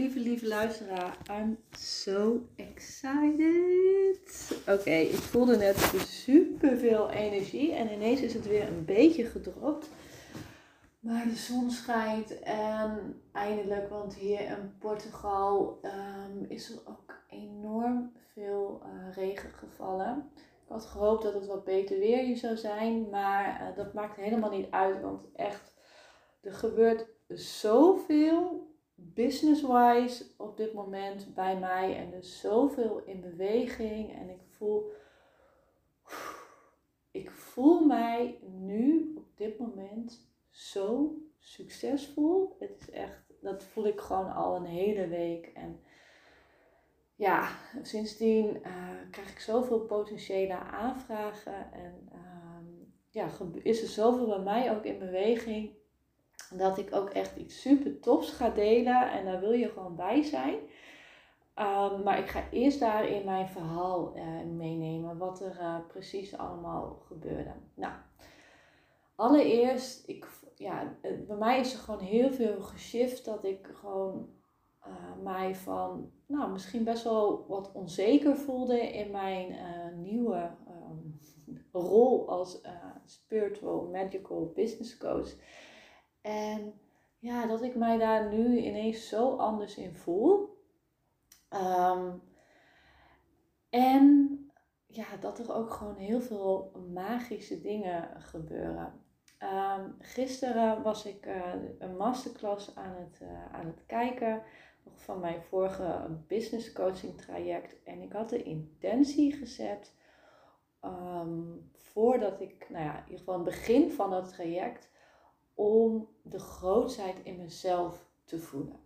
Lieve, lieve, luisteraar, I'm so excited. Oké, ik voelde net super veel energie en ineens is het weer een beetje gedropt. Maar de zon schijnt en eindelijk, want hier in Portugal um, is er ook enorm veel uh, regen gevallen. Ik had gehoopt dat het wat beter weer hier zou zijn, maar uh, dat maakt helemaal niet uit, want echt, er gebeurt zoveel business-wise op dit moment bij mij en dus zoveel in beweging en ik voel, ik voel mij nu op dit moment zo succesvol. Het is echt, dat voel ik gewoon al een hele week en ja, sindsdien uh, krijg ik zoveel potentiële aanvragen en uh, ja, is er zoveel bij mij ook in beweging dat ik ook echt iets super tofs ga delen en daar wil je gewoon bij zijn. Um, maar ik ga eerst daarin mijn verhaal uh, meenemen, wat er uh, precies allemaal gebeurde. Nou, allereerst, ik, ja, bij mij is er gewoon heel veel geshift dat ik gewoon mij van, nou, misschien best wel wat onzeker voelde in mijn nieuwe um, rol als spiritual magical business coach. En ja, dat ik mij daar nu ineens zo anders in voel. Um, en ja, dat er ook gewoon heel veel magische dingen gebeuren. Um, gisteren was ik uh, een masterclass aan het, uh, aan het kijken nog van mijn vorige business coaching traject. En ik had de intentie gezet um, voordat ik, nou ja, in ieder geval het begin van het traject, om de grootheid in mezelf te voelen.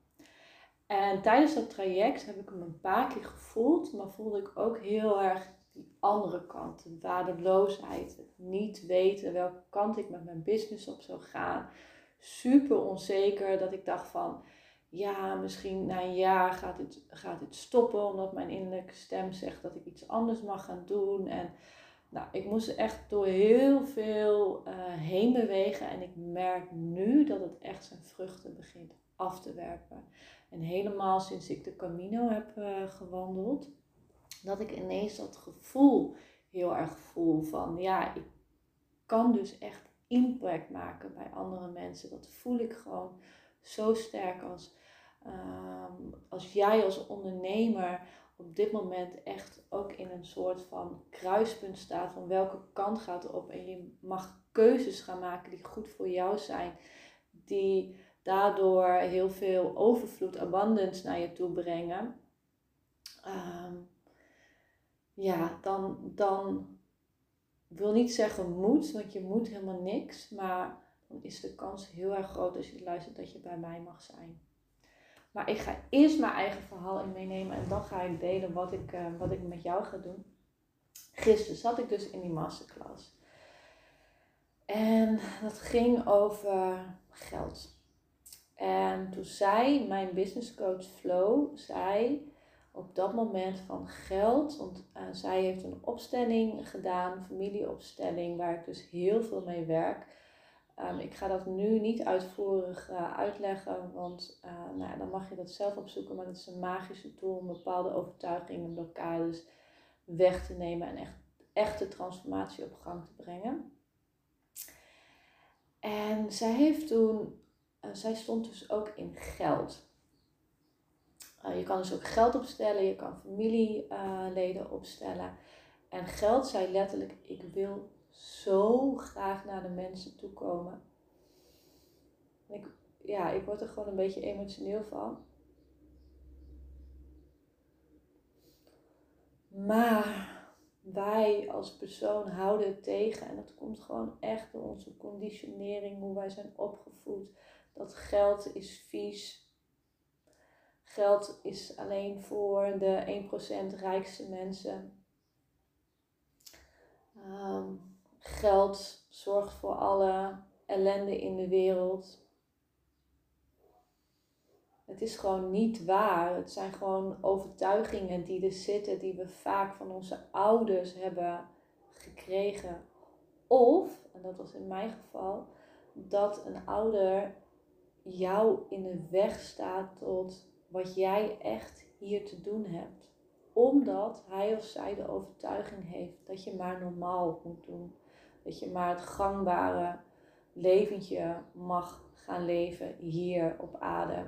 En tijdens dat traject heb ik hem een paar keer gevoeld, maar voelde ik ook heel erg die andere kant, de waardeloosheid, niet weten welke kant ik met mijn business op zou gaan. Super onzeker dat ik dacht van, ja, misschien na een jaar gaat dit, gaat dit stoppen, omdat mijn innerlijke stem zegt dat ik iets anders mag gaan doen. En nou, ik moest echt door heel veel uh, heen bewegen en ik merk nu dat het echt zijn vruchten begint af te werpen. En helemaal sinds ik de Camino heb uh, gewandeld, dat ik ineens dat gevoel heel erg voel van ja, ik kan dus echt impact maken bij andere mensen. Dat voel ik gewoon zo sterk als, um, als jij als ondernemer op dit moment echt ook in een soort van kruispunt staat van welke kant gaat op en je mag keuzes gaan maken die goed voor jou zijn, die daardoor heel veel overvloed, abundance naar je toe brengen. Um, ja, dan, dan wil niet zeggen moet, want je moet helemaal niks, maar dan is de kans heel erg groot als je luistert dat je bij mij mag zijn. Maar ik ga eerst mijn eigen verhaal in meenemen en dan ga ik delen wat ik, uh, wat ik met jou ga doen. Gisteren zat ik dus in die masterclass. En dat ging over geld. En toen zei mijn business coach Flo, zei op dat moment van geld, want uh, zij heeft een opstelling gedaan, familieopstelling, waar ik dus heel veel mee werk. Um, ik ga dat nu niet uitvoerig uh, uitleggen, want uh, nou dan mag je dat zelf opzoeken. Maar het is een magische tool om bepaalde overtuigingen, blokkades weg te nemen en echt, echte transformatie op gang te brengen. En zij heeft toen, uh, zij stond dus ook in geld. je kan dus ook geld opstellen, je kan familieleden opstellen. En geld zei letterlijk, ik wil zo graag naar de mensen toe komen. Ik, ja, ik word er gewoon een beetje emotioneel van. Maar wij als persoon houden het tegen. En dat komt gewoon echt door onze conditionering, hoe wij zijn opgevoed. Dat geld is vies. Geld is alleen voor de 1% rijkste mensen. Ehm, geld zorgt voor alle ellende in de wereld. Het is gewoon niet waar. Het zijn gewoon overtuigingen die er zitten, die we vaak van onze ouders hebben gekregen. Of, en dat was in mijn geval, dat een ouder jou in de weg staat tot wat jij echt hier te doen hebt. Omdat hij of zij de overtuiging heeft dat je maar normaal moet doen. Dat je maar het gangbare leventje mag gaan leven hier op aarde.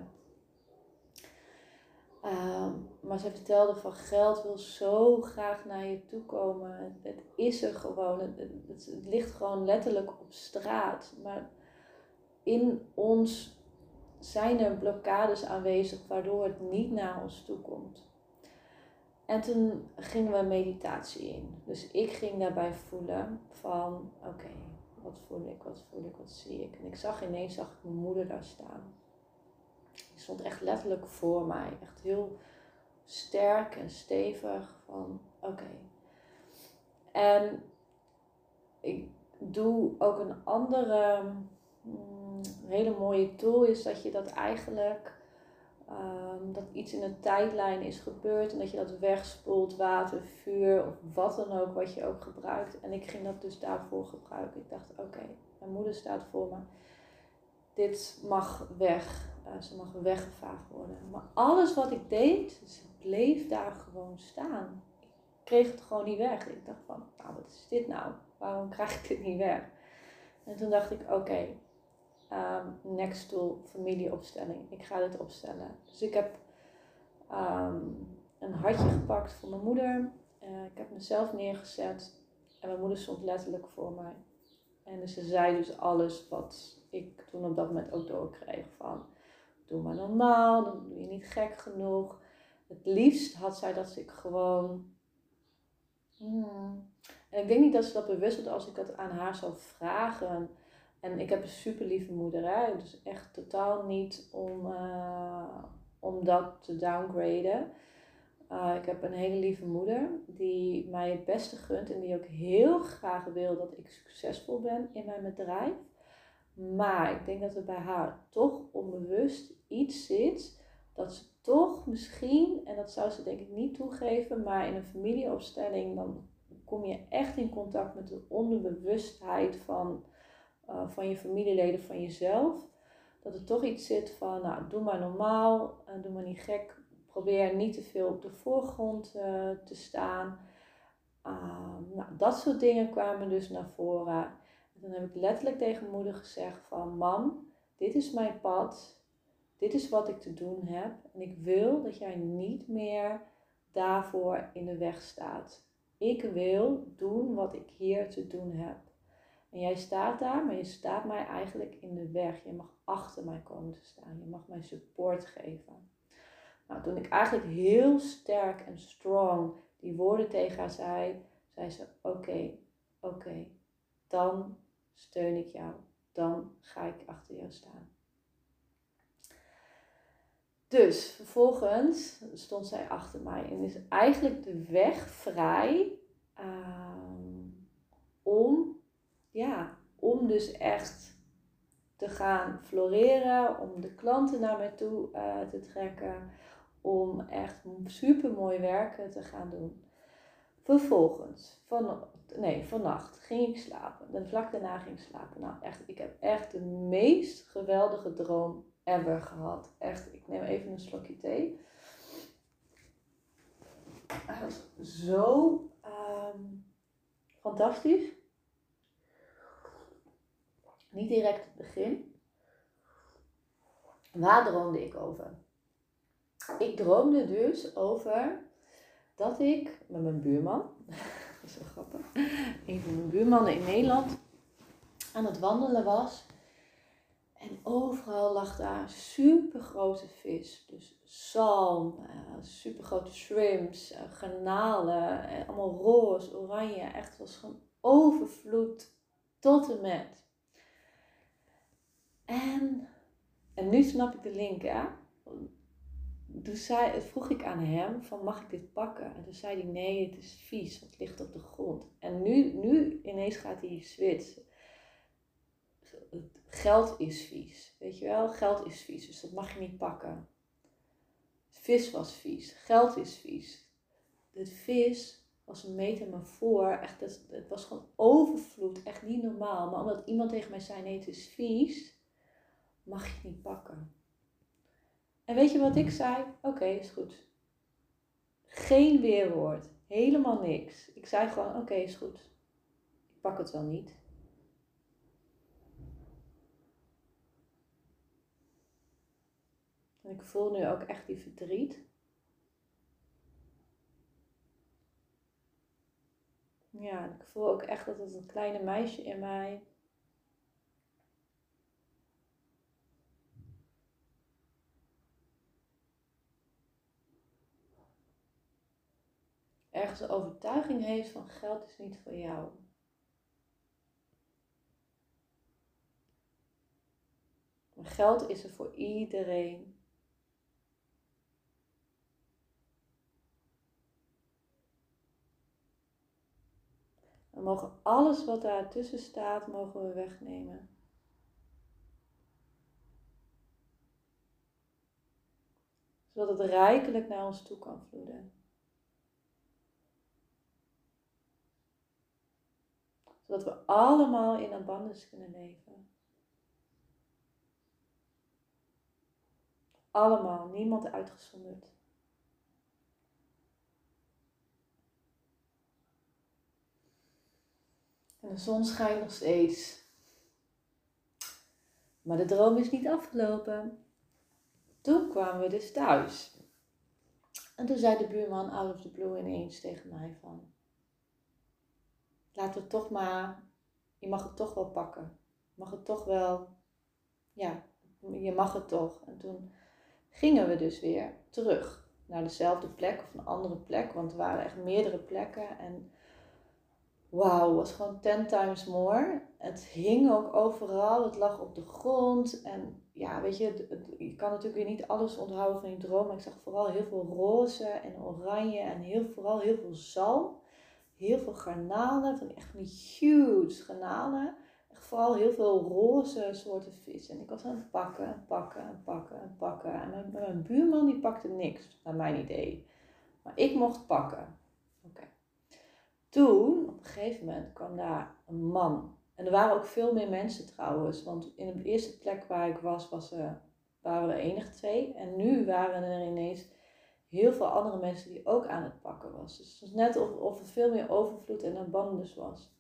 Ehm, maar ze vertelde van geld wil zo graag naar je toe komen. Het, is er gewoon. Het, het, het, ligt gewoon letterlijk op straat. Maar in ons zijn er blokkades aanwezig waardoor het niet naar ons toe komt. En toen gingen we meditatie in. Dus ik ging daarbij voelen van oké, wat voel ik, wat voel ik, wat zie ik. En ik zag ineens zag ik mijn moeder daar staan. Die stond echt letterlijk voor mij. Echt heel sterk en stevig van oké. En ik doe ook een andere mm, hele mooie tool is dat je dat eigenlijk um, dat iets in een tijdlijn is gebeurd en dat je dat wegspoelt, water, vuur of wat dan ook wat je ook gebruikt. En ik ging dat dus daarvoor gebruiken. Ik dacht oké, mijn moeder staat voor me. Dit mag weg. Eh, ze mag weggevaagd worden. Maar alles wat ik deed, ze bleef daar gewoon staan. Ik kreeg het gewoon niet weg. Ik dacht van, nou wat is dit nou? Waarom krijg ik dit niet weg? En toen dacht ik, oké, ehm, next tool, familieopstelling. Ik ga dit opstellen. Dus ik heb ehm, een hartje gepakt voor mijn moeder. Uh, ik heb mezelf neergezet. En mijn moeder stond letterlijk voor mij. En ze zei dus alles wat ik toen op dat moment ook doorkreeg van doe maar normaal, dan doe je niet gek genoeg. Het liefst had zij dat ik gewoon. Hmm. En ik denk niet dat ze dat bewust had als ik het aan haar zou vragen. En ik heb een super lieve moeder, hè? dus echt totaal niet om, uh, om dat te downgraden. Uh, ik heb een hele lieve moeder die mij het beste gunt en die ook heel graag wil dat ik succesvol ben in mijn bedrijf. Maar ik denk dat er bij haar toch onbewust iets zit dat ze toch misschien, en dat zou ze denk ik niet toegeven, maar in een familieopstelling dan kom je echt in contact met de onderbewustheid van, uh, van je familieleden, van jezelf. Dat er toch iets zit van, nou, doe maar normaal, doe maar niet gek, probeer niet te veel op de voorgrond uh, te staan. nou, dat soort dingen kwamen dus naar voren. En dan heb ik letterlijk tegen moeder gezegd van, mam, dit is mijn pad, dit is wat ik te doen heb en ik wil dat jij niet meer daarvoor in de weg staat. Ik wil doen wat ik hier te doen heb. En jij staat daar, maar je staat mij eigenlijk in de weg. Je mag achter mij komen te staan. Je mag mij support geven. Nou, toen ik eigenlijk heel sterk en strong die woorden tegen haar zei, zei ze: Oké, oké, dan steun ik jou. Dan ga ik achter jou staan. Dus vervolgens stond zij achter mij en is eigenlijk de weg vrij ehm, om, ja, om dus echt te gaan floreren, om de klanten naar mij toe uh, te trekken, om echt super mooi werken te gaan doen. Vervolgens, van, nee, vannacht ging ik slapen. Dan vlak daarna ging ik slapen. Nou, echt, ik heb echt de meest geweldige droom ever gehad. Echt, ik neem even een slokje thee. Het was zo um, fantastisch. Niet direct het begin. Waar droomde ik over? Ik droomde dus over dat ik met mijn buurman, dat is wel grappig, een van mijn buurmannen in Nederland aan het wandelen was. En overal lag daar super grote vis. Dus zalm, super grote shrimps, uh, garnalen, uh, allemaal roze, oranje. Echt, was gewoon overvloed tot en met. En, en nu snap ik de link, hè? Toen zei, vroeg ik aan hem van mag ik dit pakken? En toen zei hij nee, het is vies, het ligt op de grond. En nu, nu ineens gaat hij switchen. Geld is vies, weet je wel? Geld is vies, dus dat mag je niet pakken. Vis was vies, geld is vies. De vis was een metafoor, echt, het, het was gewoon overvloed, echt niet normaal. Maar omdat iemand tegen mij zei nee, het is vies, mag je niet pakken. En weet je wat ik zei? Oké, is goed. Geen weerwoord. Helemaal niks. Ik zei gewoon: Oké, is goed. Ik pak het wel niet. En ik voel nu ook echt die verdriet. Ja, ik voel ook echt dat het een kleine meisje in mij ergens de overtuiging heeft van geld is niet voor jou. Maar geld is er voor iedereen. We mogen alles wat daartussen staat, mogen we wegnemen. Zodat het rijkelijk naar ons toe kan vloeden. Zodat we allemaal in abundance kunnen leven. Allemaal, niemand uitgezonderd. En de zon schijnt nog steeds. Maar de droom is niet afgelopen. Toen kwamen we dus thuis. En toen zei de buurman out of the blue ineens tegen mij van laten we toch maar, je mag het toch wel pakken. Je mag het toch wel, ja, je mag het toch. En toen gingen we dus weer terug naar dezelfde plek of een andere plek, want er waren echt meerdere plekken. En wauw, was gewoon ten times more. Het hing ook overal, het lag op de grond. En ja, weet je, je kan natuurlijk weer niet alles onthouden van je droom. Maar ik zag vooral heel veel roze en oranje en heel, vooral heel veel zalm heel veel garnalen, van echt van die huge garnalen. Echt vooral heel veel roze soorten vis. En ik was aan het pakken en pakken en pakken en pakken. En mijn, buurman die pakte niks, naar mijn idee. Maar ik mocht pakken. Oké. Toen, op een gegeven moment, kwam daar een man. En er waren ook veel meer mensen trouwens. Want in de eerste plek waar ik was, was er, waren we enig twee. En nu waren er ineens heel veel andere mensen die ook aan het pakken was. Dus het was net of, of er veel meer overvloed en abundance was.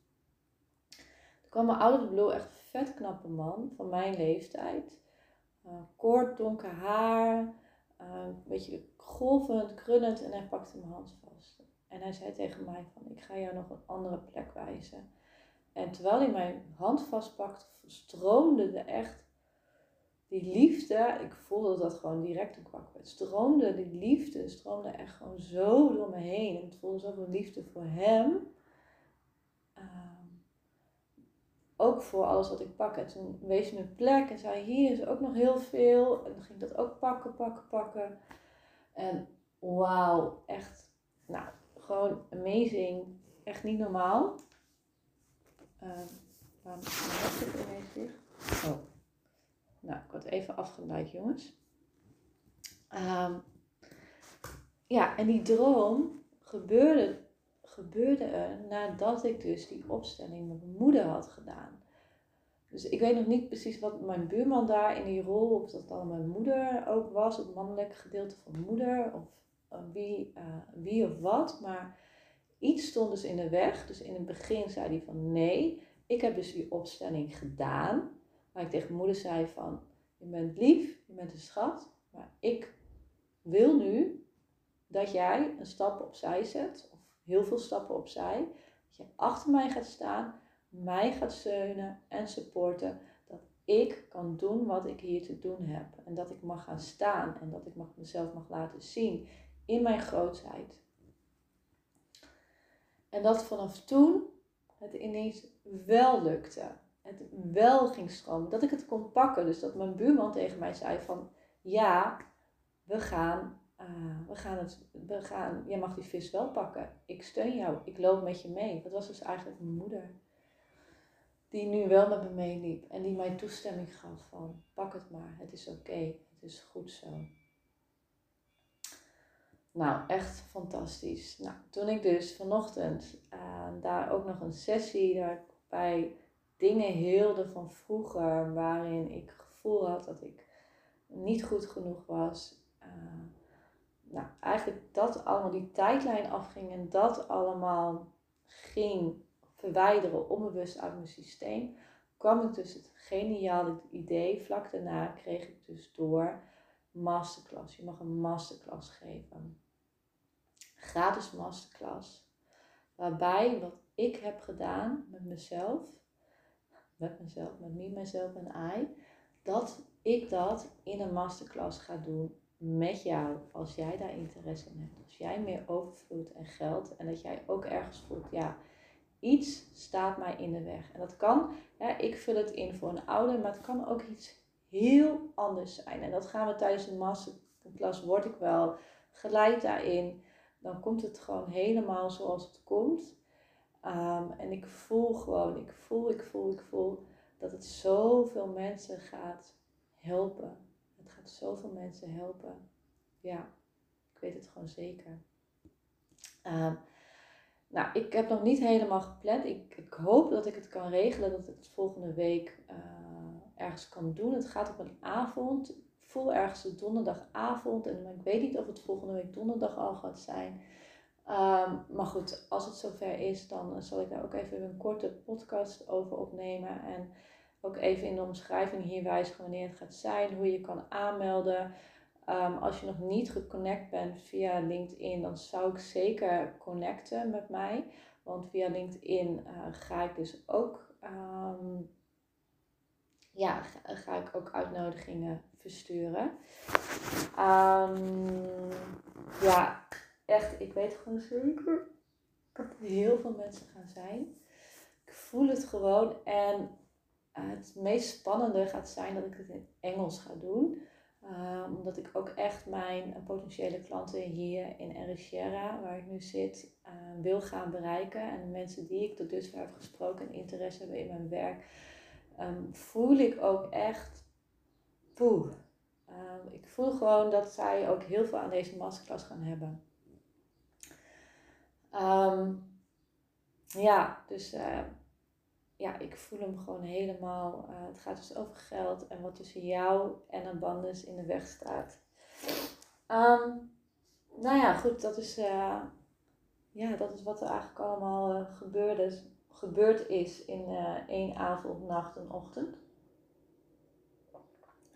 Toen kwam een of the blue echt vet knappe man van mijn leeftijd. Uh, kort, donker haar, uh, een beetje golvend, krullend en hij pakte mijn hand vast. En hij zei tegen mij van, ik ga jou nog een andere plek wijzen. En terwijl hij mijn hand vastpakte, stroomde er echt die liefde, ik voelde dat gewoon direct een kwak werd. Stroomde, die liefde stroomde echt gewoon zo door me heen. En het voelde zoveel liefde voor hem. Ehm, ook voor alles wat ik pak. En toen wees een plek en zei, hier is ook nog heel veel. En dan ging ik dat ook pakken, pakken, pakken. En wauw, echt, nou, gewoon amazing. Echt niet normaal. Um, waarom is het ineens dicht? Oh. Even afgeleid, jongens. Ehm, ja, en die droom gebeurde, gebeurde er nadat ik dus die opstelling met mijn moeder had gedaan. Dus ik weet nog niet precies wat mijn buurman daar in die rol, of dat dan mijn moeder ook was, het mannelijke gedeelte van moeder, of uh, wie, uh, wie of wat. Maar iets stond dus in de weg. Dus in het begin zei hij van nee, ik heb dus die opstelling gedaan. Waar ik tegen moeder zei van, je bent lief, je bent een schat, maar ik wil nu dat jij een stap opzij zet, of heel veel stappen opzij, dat je achter mij gaat staan, mij gaat steunen en supporten, dat ik kan doen wat ik hier te doen heb. En dat ik mag gaan staan en dat ik mag, mezelf mag laten zien in mijn grootheid. En dat vanaf toen het ineens wel lukte. Het wel ging stromen. Dat ik het kon pakken. Dus dat mijn buurman tegen mij zei van ja, we gaan, uh, we gaan het, we gaan, jij mag die vis wel pakken. Ik steun jou, ik loop met je mee. Dat was dus eigenlijk mijn moeder. Die nu wel met me meeliep en die mij toestemming gaf van pak het maar, het is oké, het is goed zo. Nou, echt fantastisch. Nou, toen ik dus vanochtend uh, daar ook nog een sessie daarbij dingen heelde van vroeger, waarin ik het gevoel had dat ik niet goed genoeg was. Uh, nou, eigenlijk dat allemaal, die tijdlijn afging en dat allemaal ging verwijderen onbewust uit mijn systeem, kwam ik dus het geniale idee. Vlak daarna kreeg ik dus door masterclass. Je mag een masterclass geven. Gratis masterclass. Waarbij wat ik heb gedaan met mezelf, met mezelf, met me, mezelf en I, dat ik dat in een masterclass ga doen met jou. Als jij daar interesse in hebt. Als jij meer overvloed en geld en dat jij ook ergens voelt, ja, iets staat mij in de weg. En dat kan, ja, ik vul het in voor een ouder, maar het kan ook iets heel anders zijn. En dat gaan we tijdens een masterclass, word ik wel geleid daarin. Dan komt het gewoon helemaal zoals het komt. Ehm, en ik voel gewoon, ik voel, ik voel, ik voel dat het zoveel mensen gaat helpen. Het gaat zoveel mensen helpen. Ja, ik weet het gewoon zeker. Uh, nou, ik heb nog niet helemaal gepland. Ik, ik, hoop dat ik het kan regelen, dat ik het volgende week uh, ergens kan doen. Het gaat op een avond. Ik voel ergens de donderdagavond. En ik weet niet of het volgende week donderdag al gaat zijn. Um, maar goed, als het zover is, dan zal ik daar ook even een korte podcast over opnemen. En ook even in de omschrijving hier wijzigen wanneer het gaat zijn, hoe je kan aanmelden. Um, als je nog niet geconnect bent via LinkedIn, dan zou ik zeker connecten met mij. Want via LinkedIn uh, ga ik dus ook, um, ja, ga, ik ook uitnodigingen versturen. Ja, echt, ik weet gewoon zeker dat er heel veel mensen gaan zijn. Ik voel het gewoon en het meest spannende gaat zijn dat ik het in Engels ga doen. Um, omdat ik ook echt mijn uh, potentiële klanten hier in Ericeira, waar ik nu zit, uh, wil gaan bereiken. En de mensen die ik tot dusver heb gesproken en interesse hebben in mijn werk, um, voel ik ook echt, poeh. Ik voel gewoon dat zij ook heel veel aan deze masterclass gaan hebben. Ja, dus uh, ja, ik voel hem gewoon helemaal. Uh, het gaat dus over geld en wat tussen jou en abundance in de weg staat. Um, nou ja, goed, dat is, uh, ja, dat is wat er eigenlijk allemaal uh, gebeurde, gebeurd is in één avond, nacht en ochtend.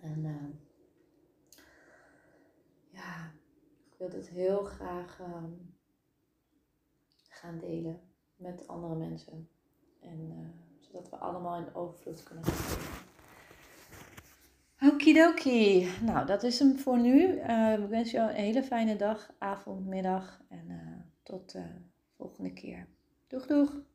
En ja, ik wil dit heel graag um, gaan delen met andere mensen. En zodat we allemaal in overvloed kunnen gaan Okidoki. Nou, dat is hem voor nu. Uh, ik wens je een hele fijne dag, avond, middag en uh, tot de volgende keer. Doeg, doeg!